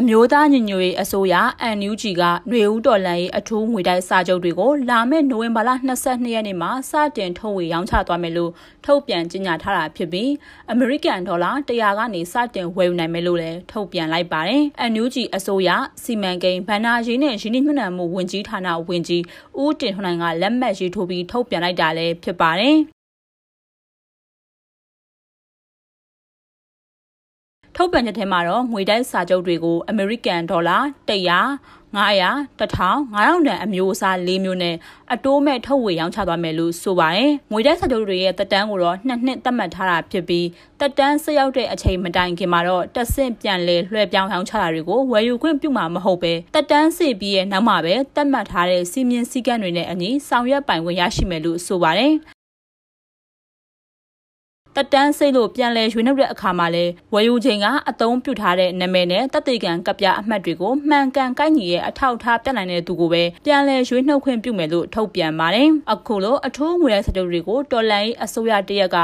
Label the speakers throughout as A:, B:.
A: အမျိုးသားညီညွတ်ရေးအစိုးရ NUG ကຫນွေဦးတော်လန်ရေးအထူးငွေတိုက်စာချုပ်တွေကိုလာမယ့်နိုဝင်ဘာလ22ရက်နေ့မှာစတင်ထုတ်ဝေရောင်းချသွားမယ်လို့ထုတ်ပြန်ကြေညာထားတာဖြစ်ပြီးအမေရိကန်ဒေါ်လာ100ကနေစတင်ဝယ်ယူနိုင်မယ်လို့လည်းထုတ်ပြန်လိုက်ပါတယ်။ NUG အစိုးရစီမံကိန်းဗန္နာရေးနဲ့ရင်းနှီးမြှုပ်နှံမှုဝန်ကြီးဌာနဝန်ကြီးဦးတင်ထွန်းနိုင်ကလက်မှတ်ရေးထိုးပြီးထုတ်ပြန်လိုက်တာလည်းဖြစ်ပါတယ်။ ထုတ်ပြန်ချက်ထဲမှာတော့ငွေတိုက်စာချုပ်တွေကိုအမေရိကန်ဒေါ်လာ100 900 1000 9000တန်အမျိုးအစား၄မျိုးနဲ့အတိုးမဲ့ထုတ်ဝေရောင်းချသွားမယ်လို့ဆိုပါတယ်။ငွေတိုက်စာချုပ်တွေရဲ့တက်တန်းကိုတော့နှစ်နှစ်သတ်မှတ်ထားတာဖြစ်ပြီးတက်တန်းဆက်ရောက်တဲ့အချိန်မတိုင်ခင်မှာတော့တက်ဆင့်ပြန်လဲလွှဲပြောင်းရောင်းချတာတွေကိုဝယ်ယူခွင့်ပြုမှာမဟုတ်ပဲတက်တန်းစီပြီးရဲ့နောက်မှာပဲသတ်မှတ်ထားတဲ့စီမင်းစည်းကမ်းတွေနဲ့အညီဆောင်ရွက်ပိုင်ခွင့်ရရှိမယ်လို့ဆိုပါတယ်။ တက်တန်းစိတ်လို့ပြန်လဲရွေးနှုတ်တဲ့အခါမှာလဲဝယ်ယူချိန်ကအသုံးပြုထားတဲ့နာမည်နဲ့တက်သေးကံကပ်ပြအမှတ်တွေကိုမှန်ကန်ကိုက်ညီရဲ့အထောက်အထားပြနိုင်တဲ့သူကိုပဲပြန်လဲရွေးနှုတ်ခွင့်ပြုမယ်လို့ထုတ်ပြန်ပါတယ်။အခုလိုအထူးငွေလိုက်စကြုပ်တွေကိုတော်လန်ရေးအစိုးရတရက်က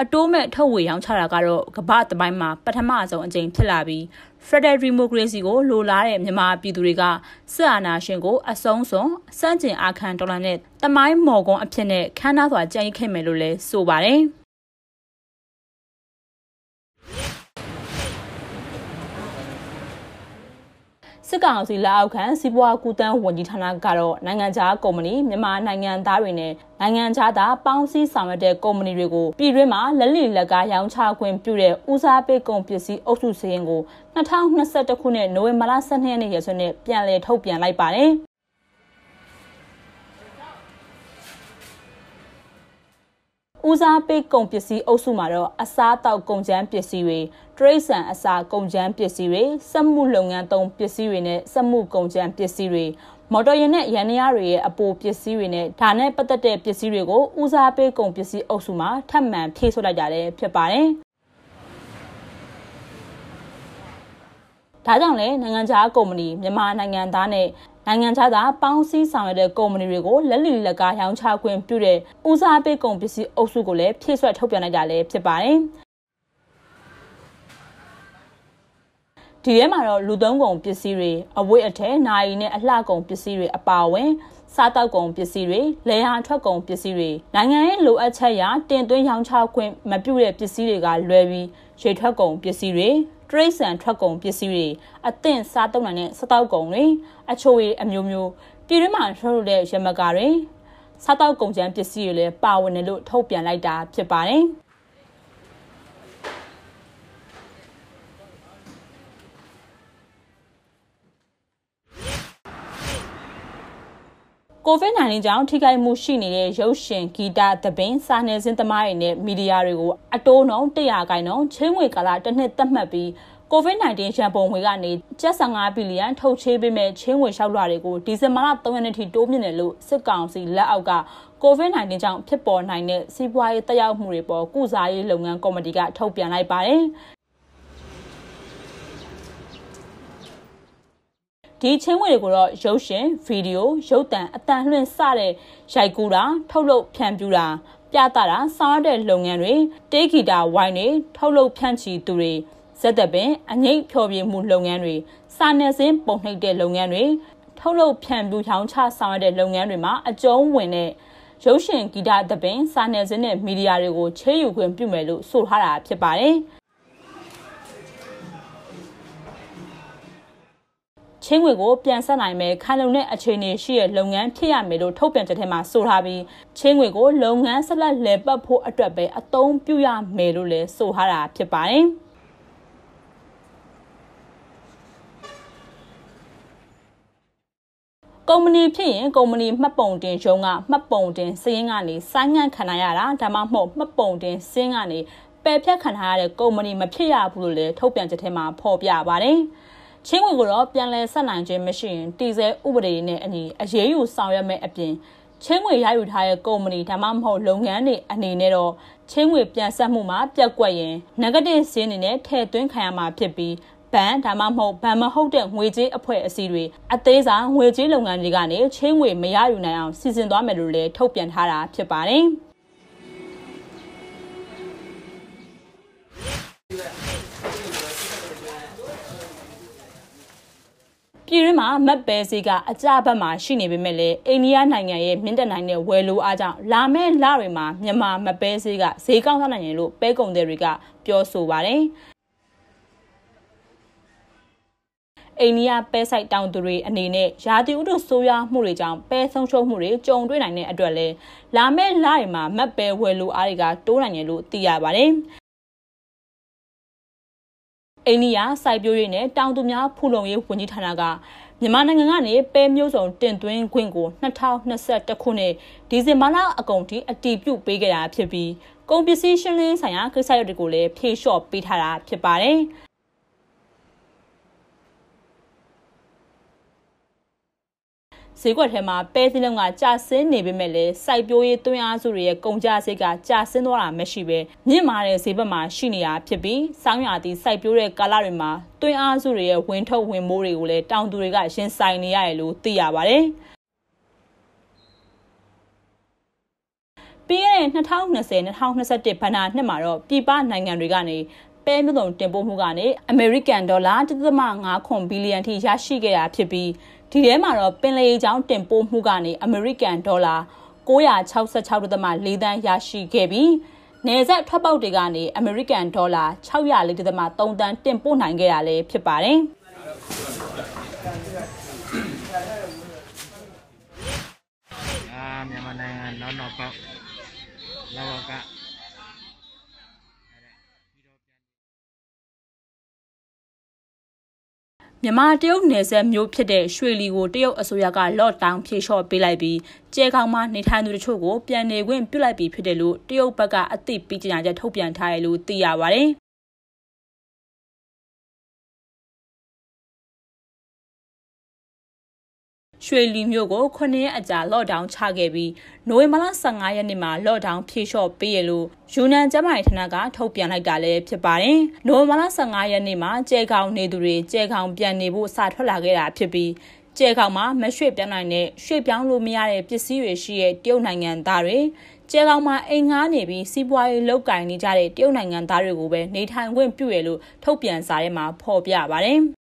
A: အတိုးမဲ့ထုတ်ဝေရောင်းချတာကတော့ကမ္ဘာတပိုင်းမှာပထမဆုံးအကြိမ်ဖြစ်လာပြီး Federal Democracy ကိုလိုလားတဲ့မြန်မာပြည်သူတွေကစစ်အာဏာရှင်ကိုအဆုံးစွန်စန့်ကျင်အာခံတော်လှန်တဲ့တမိုင်းမော်ကွန်အဖြစ်နဲ့ခမ်းနားစွာကြံ့ရခဲ့မယ်လို့လည်းဆိုပါတယ်။ စစ်ကောင်စီလက်အောက်ခံစီးပွားကူတန်းဝန်ကြီးဌာနကတော့နိုင်ငံခြားကုမ္ပဏီမြန်မာနိုင်ငံသားတွေနဲ့နိုင်ငံခြားသားပေါင်းစည်းဆောင်ရွက်တဲ့ကုမ္ပဏီတွေကိုပြည်တွင်းမှာလက်လီလက်ကားရောင်းချခွင့်ပြုတဲ့ဦးစားပေးကုန်ပစ္စည်းအုပ်စုစည်းရင်ကို2021ခုနှစ်နိုဝင်ဘာလ12ရက်နေ့ရက်စွဲနဲ့ပြန်လည်ထုတ်ပြန်လိုက်ပါတယ်။ ဦးစားပေးကုန်ပစ္စည်းအုပ်စုမှာတော့အစားအသောက်ကုန်ကျန်းပစ္စည်းတွေတရိတ်ဆန်အစာကုန်ကျန်းပစ္စည်းတွေစက်မှုလုပ်ငန်းသုံးပစ္စည်းတွေနဲ့စက်မှုကုန်ကျန်းပစ္စည်းတွေမော်တော်ယာဉ်နဲ့ရန်နရားတွေရဲ့အပိုပစ္စည်းတွေနဲ့ဒါနဲ့ပတ်သက်တဲ့ပစ္စည်းတွေကိုဦးစားပေးကုန်ပစ္စည်းအုပ်စုမှာထပ်မံဖြည့်ဆွတ်လိုက်တာလည်းဖြစ်ပါတယ်ဒါကြောင့်လည်းနိုင်ငံခြားကုမ္ပဏီမြန်မာနိုင်ငံသားနဲ့ နိုင်ငံခြားသားပေါင်းစည်းဆောင်ရွက်တဲ့ကုမ္ပဏီတွေကိုလက်လီလက်ကားရောင်းချခွင့်ပြုတဲ့ဦးစားပေးကုန်ပစ္စည်းအုပ်စုကိုလည်းဖြည့်ဆွတ်ထုတ်ပြန်လိုက်တာလည်းဖြစ်ပါတယ်။ဒီထဲမှာတော့လူသုံးကုန်ပစ္စည်းတွေအဝတ်အထည်နိုင်နဲ့အလှကုန်ပစ္စည်းတွေအပါအဝင်စားတောက်ကုန်ပစ္စည်းတွေလေယာထွက်ကုန်ပစ္စည်းတွေနိုင်ငံရဲ့လိုအပ်ချက်အရတင်သွင်းရောင်းချခွင့်မပြုတဲ့ပစ္စည်းတွေကလွယ်ပြီးရေထွက်ကုန်ပစ္စည်းတွေ တရိတ်ဆန်ထွက်ကုန်ပစ္စည်းတွေအသင့်စားသုံးနိုင်တဲ့စတောက်ကုန်တွေအချိုရည်အမျိုးမျိုးပြည်တွင်းမှာထုတ်လုပ်တဲ့ရမကာတွေစားတောက်ကုန်ကျန်းပစ္စည်းတွေလည်းပါဝင်တယ်လို့ထုတ်ပြန်လိုက်တာဖြစ်ပါတယ်။ ကိုဗစ် -19 ကြောင့်ထိခိုက်မှုရှိနေတဲ့ရုပ်ရှင်ဂီတသပင်စာနယ်ဇင်းသမားတွေနဲ့မီဒီယာတွေကိုအတိုးနှုန်း100ခိုင်နှုန်းချင်းငွေကာလတစ်နှစ်သတ်မှတ်ပြီး COVID-19 ရန်ပုံငွေကနေကျပ်15ဘီလီယံထုတ်ချေးပေးမဲ့ချင်းငွေလျှောက်လွှာတွေကိုဒီဇင်ဘာလ3ရက်နေ့ထိတိုးမြင့်တယ်လို့စစ်ကောင်စီလက်အောက်က COVID-19 ကြောင့်ဖြစ်ပေါ်နိုင်တဲ့စီးပွားရေးတက်ရောက်မှုတွေပေါ်ကုစားရေးလုပ်ငန်းကော်မတီကထုတ်ပြန်လိုက်ပါတယ် ဒီချင်းငွေတွေကိုတော့ရုပ်ရှင်ဗီဒီယိုရုပ်သံအတန်လွှင့်စတဲ့ရိုက်ကူးတာထုတ်လုပ်ဖြန့်ပြူတာပြသတာဆောင်ရတဲ့လုပ်ငန်းတွေတေးဂီတာဝိုင်းတွေထုတ်လုပ်ဖြန့်ချီသူတွေဇက်သက်ပင်အငိတ်ဖျော်ဖြေမှုလုပ်ငန်းတွေစာနယ်ဇင်းပုံနှိပ်တဲ့လုပ်ငန်းတွေထုတ်လုပ်ဖြန့်ပြူရောင်းချဆောင်ရတဲ့လုပ်ငန်းတွေမှာအကျုံးဝင်တဲ့ရုပ်ရှင်ဂီတသပင်စာနယ်ဇင်းနဲ့မီဒီယာတွေကိုချေးယူခွင့်ပြုမယ်လို့ဆိုထားတာဖြစ်ပါတယ်။ ချင်းငွေကိုပြန်ဆက်နိုင်မယ်ခံလုံတဲ့အခြေအနေရှိတဲ့လုပ်ငန်းဖြစ်ရမယ်လို့ထုတ်ပြန်ချက်ထဲမှာဆိုထားပြီးချင်းငွေကိုလုပ်ငန်းဆက်လက်လည်ပတ်ဖို့အတွက်ပဲအသုံးပြုရမယ်လို့လည်းဆိုထားတာဖြစ်ပါတယ်။ကုမ္ပဏီဖြစ်ရင်ကုမ္ပဏီမှတ်ပုံတင်ရုံးကမှတ်ပုံတင်စည်းရင်းကနေဆိုင်းငံ့ခံရတာဒါမှမဟုတ်မှတ်ပုံတင်စည်းကနေပယ်ဖြတ်ခံထားရတဲ့ကုမ္ပဏီမဖြစ်ရဘူးလို့လည်းထုတ်ပြန်ချက်ထဲမှာဖော်ပြပါတယ်။ ချင်းဝင်ကိုတော့ပြန်လည်ဆက်နိုင်ခြင်းမရှိရင်တည်ဆဲဥပဒေနဲ့အညီအရေးယူဆောင်ရွက်မဲ့အပြင်ချင်းငွေရယူထားတဲ့ကုမ္ပဏီဒါမှမဟုတ်လုပ်ငန်းတွေအနေနဲ့တော့ချင်းငွေပြန်ဆက်မှုမှာပြက်ကွက်ရင် negative ဈေးအနေနဲ့ထည့်သွင်းခံရမှာဖြစ်ပြီးဘဏ်ဒါမှမဟုတ်ဘဏ်မဟုတ်တဲ့ငွေကြေးအဖွဲ့အစည်းတွေအသေးစားငွေကြေးလုပ်ငန်းတွေကနေချင်းငွေမရယူနိုင်အောင်စီစဉ်သွားမယ်လို့လည်းထုတ်ပြန်ထားတာဖြစ်ပါတယ်။ ပြည်တွင်း မှာမတ်ပဲဈေးကအကြဘက်မှာရှိနေပေမဲ့လည်းအိန္ဒိယနိုင်ငံရဲ့မြင့်တက်နိုင်တဲ့ဝယ်လိုအားကြောင့်လာမယ့်လတွေမှာမြန်မာမပဲဈေးကဈေးကောင်းသွားနိုင်တယ်လို့ပဲကုန်သည်တွေကပြောဆိုပါတယ်အိန္ဒိယပဲဆိုင်တောင်သူတွေအနေနဲ့ရာသီဥတုဆိုးရွားမှုတွေကြောင့်ပဲဆုံးရှုံးမှုတွေကြုံတွေ့နိုင်တဲ့အတွက်လဲလာမယ့်လတွေမှာမတ်ပဲဝယ်လိုအားတွေကတိုးနိုင်တယ်လို့သိရပါတယ် အိန္ဒိယစိုက်ပျိုးရေးနဲ့တောင်သူများဖူလုံရေးဝန်ကြီးဌာနကမြန်မာနိုင်ငံကနေပဲမျိုးစုံတင်သွင်းခွင့်ကို2021ခုနှစ်ဒီဇင်ဘာလအကုန်ထိအတည်ပြုပေးခဲ့တာဖြစ်ပြီးကုန်ပစ္စည်းရှင်းလင်းဆိုင်ရာကိစ္စရပ်တွေကိုလည်းဖြေလျှော့ပေးထားတာဖြစ်ပါတယ်။ ဈေးကွက်ထဲမှာပဲစည်းလုံးကကျဆင်းနေပေမဲ့လည်းစိုက်ပျိုးရေးသွင်းအားစုတွေရဲ့ကုန်ကျစရိတ်ကကျဆင်းသွားတာမရှိပဲမြင့်မာတဲ့ဈေးဘက်မှာရှိနေတာဖြစ်ပြီးစောင်းရသည့်စိုက်ပျိုးတဲ့ကာလတွေမှာသွင်းအားစုတွေရဲ့ဝင်ထုတ်ဝင်မိုးတွေကိုလည်းတောင်သူတွေကရင်ဆိုင်နေရတယ်လို့သိရပါတယ်။ပြီးခဲ့တဲ့2020-2021ဘဏ္ဍာနှစ်မှာတော့ပြည်ပနိုင်ငံတွေကနေပဲမျိုးစုံတင်ပို့မှုကနေအမေရိကန်ဒေါ်လာ1.5ခွန်ဘီလီယံထိရရှိခဲ့တာဖြစ်ပြီး ဒီထဲမှာတော့ပင်လယ်ကြောင်းတင်ပို့မှုကနေအမေရိကန်ဒေါ်လာ966.4သန်းရရှိခဲ့ပြီးနယ်စပ်ထွက်ပေါက်တွေကနေအမေရိကန်ဒေါ်လာ604.3သန်းတင်ပို့နိုင်ခဲ့ရလဲဖြစ်ပါတယ်။အာမြန်မာနိုင်ငံနောက်နောက်ပေါက်လောက မြန်မာတရုတ်နယ်စပ်မြို့ဖြစ်တဲ့ရွှေလီကိုတရုတ်အစိုးရကလော့ဒေါင်းဖြေလျှော့ပေးလိုက်ပြီးကျဲခေါင်မှနေထိုင်သူတို့ကိုပြန်နေခွင့်ပြုလိုက်ပြီးဖြစ်တယ်လို့တရုတ်ဘက်ကအသိပေးကြေညာချက်ထုတ်ပြန်ထားတယ်လို့သိရပါဗျ။ ရွှေလီမြို့ကို9ရက်အကြာလော့ဒေါင်းချခဲ့ပြီးနိုဝင်ဘာလ15ရက်နေ့မှာလော့ဒေါင်းဖြေလျှော့ပေးရလို့ယူနန်ကျမိုင်ဌာနကထုတ်ပြန်လိုက်တာလည်းဖြစ်ပါတယ်။နိုဝင်ဘာလ15ရက်နေ့မှာကျဲကောင်နေသူတွေကျဲကောင်ပြန်နေဖို့စထွက်လာခဲ့တာဖြစ်ပြီးကျဲကောင်မှာမရွှေ့ပြောင်းနိုင်တဲ့ရွှေ့ပြောင်းလို့မရတဲ့ပစ္စည်းတွေရှိတဲ့တရုတ်နိုင်ငံသားတွေကျဲကောင်မှာအိမ်ငှားနေပြီးစီးပွားရေးလုပ်ကင်နေကြတဲ့တရုတ်နိုင်ငံသားတွေကိုပဲနေထိုင်ခွင့်ပြုရလို့ထုတ်ပြန်စာထဲမှာဖော်ပြပါတယ်။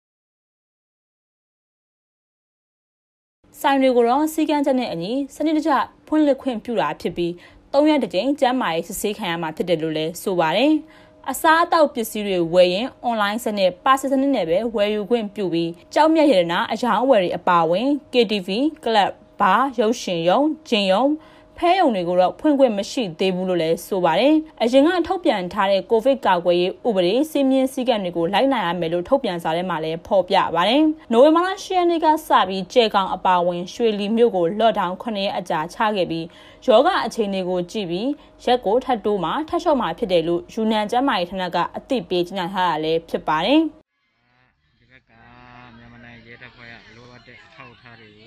A: ဆိုင်တွေကိုတော့စီကန်းချက်နဲ့အညီစနစ်တကျဖွင့်လှစ်ခွင့်ပြုတာဖြစ်ပြီး၃ရက်တစ်ကြိမ်ကျန်းမာရေးစစ်ဆေးခံရမှာဖြစ်တယ်လို့လည်းဆိုပါတယ်။အစားအသောက်ပစ္စည်းတွေဝယ်ရင်အွန်လိုင်းစနစ်ပါစစနစ်နဲ့ပဲဝယ်ယူခွင့်ပြုပြီးကြောက်မြတ်ရတနာအယောင်အဝယ်တွေအပါအဝင် KTV, Club, Bar, ရုပ်ရှင်ရုံ၊ဂျင်ရုံ ဖဲယုံတွေကိုတော့ဖွင့်ခွင့်မရှိသေးဘူးလို့လည်းဆိုပါတယ်။အရင်ကထုတ်ပြန်ထားတဲ့ကိုဗစ်ကာကွယ်ရေးဥပဒေစီမင်းစည်းကမ်းတွေကိုလိုက်နိုင်ရမယ်လို့ထုတ်ပြန်စာထဲမှာလည်းဖော်ပြပါတယ်။နိုဝင်ဘာလ10ရက်နေ့ကစပြီးကြဲကောင်အပါဝင်ရွှေလီမြို့ကိုလော့ဒေါင်း9ရက်အကြာချခဲ့ပြီးယောဂအခြေအနေကိုကြည့်ပြီးရက်ကိုထပ်တိုးမှထပ်လျှော့မှဖြစ်တယ်လို့ယူနန်ကျန်းမာရေးဌာနကအသိပေးကြေညာထားတာလည်းဖြစ်ပါတယ်။ဒီဘက်ကမြန်မာနိုင်ငံရဲတပ်ဖွဲ့ကလိုအပ်တဲ့အထောက်အထားတွေကို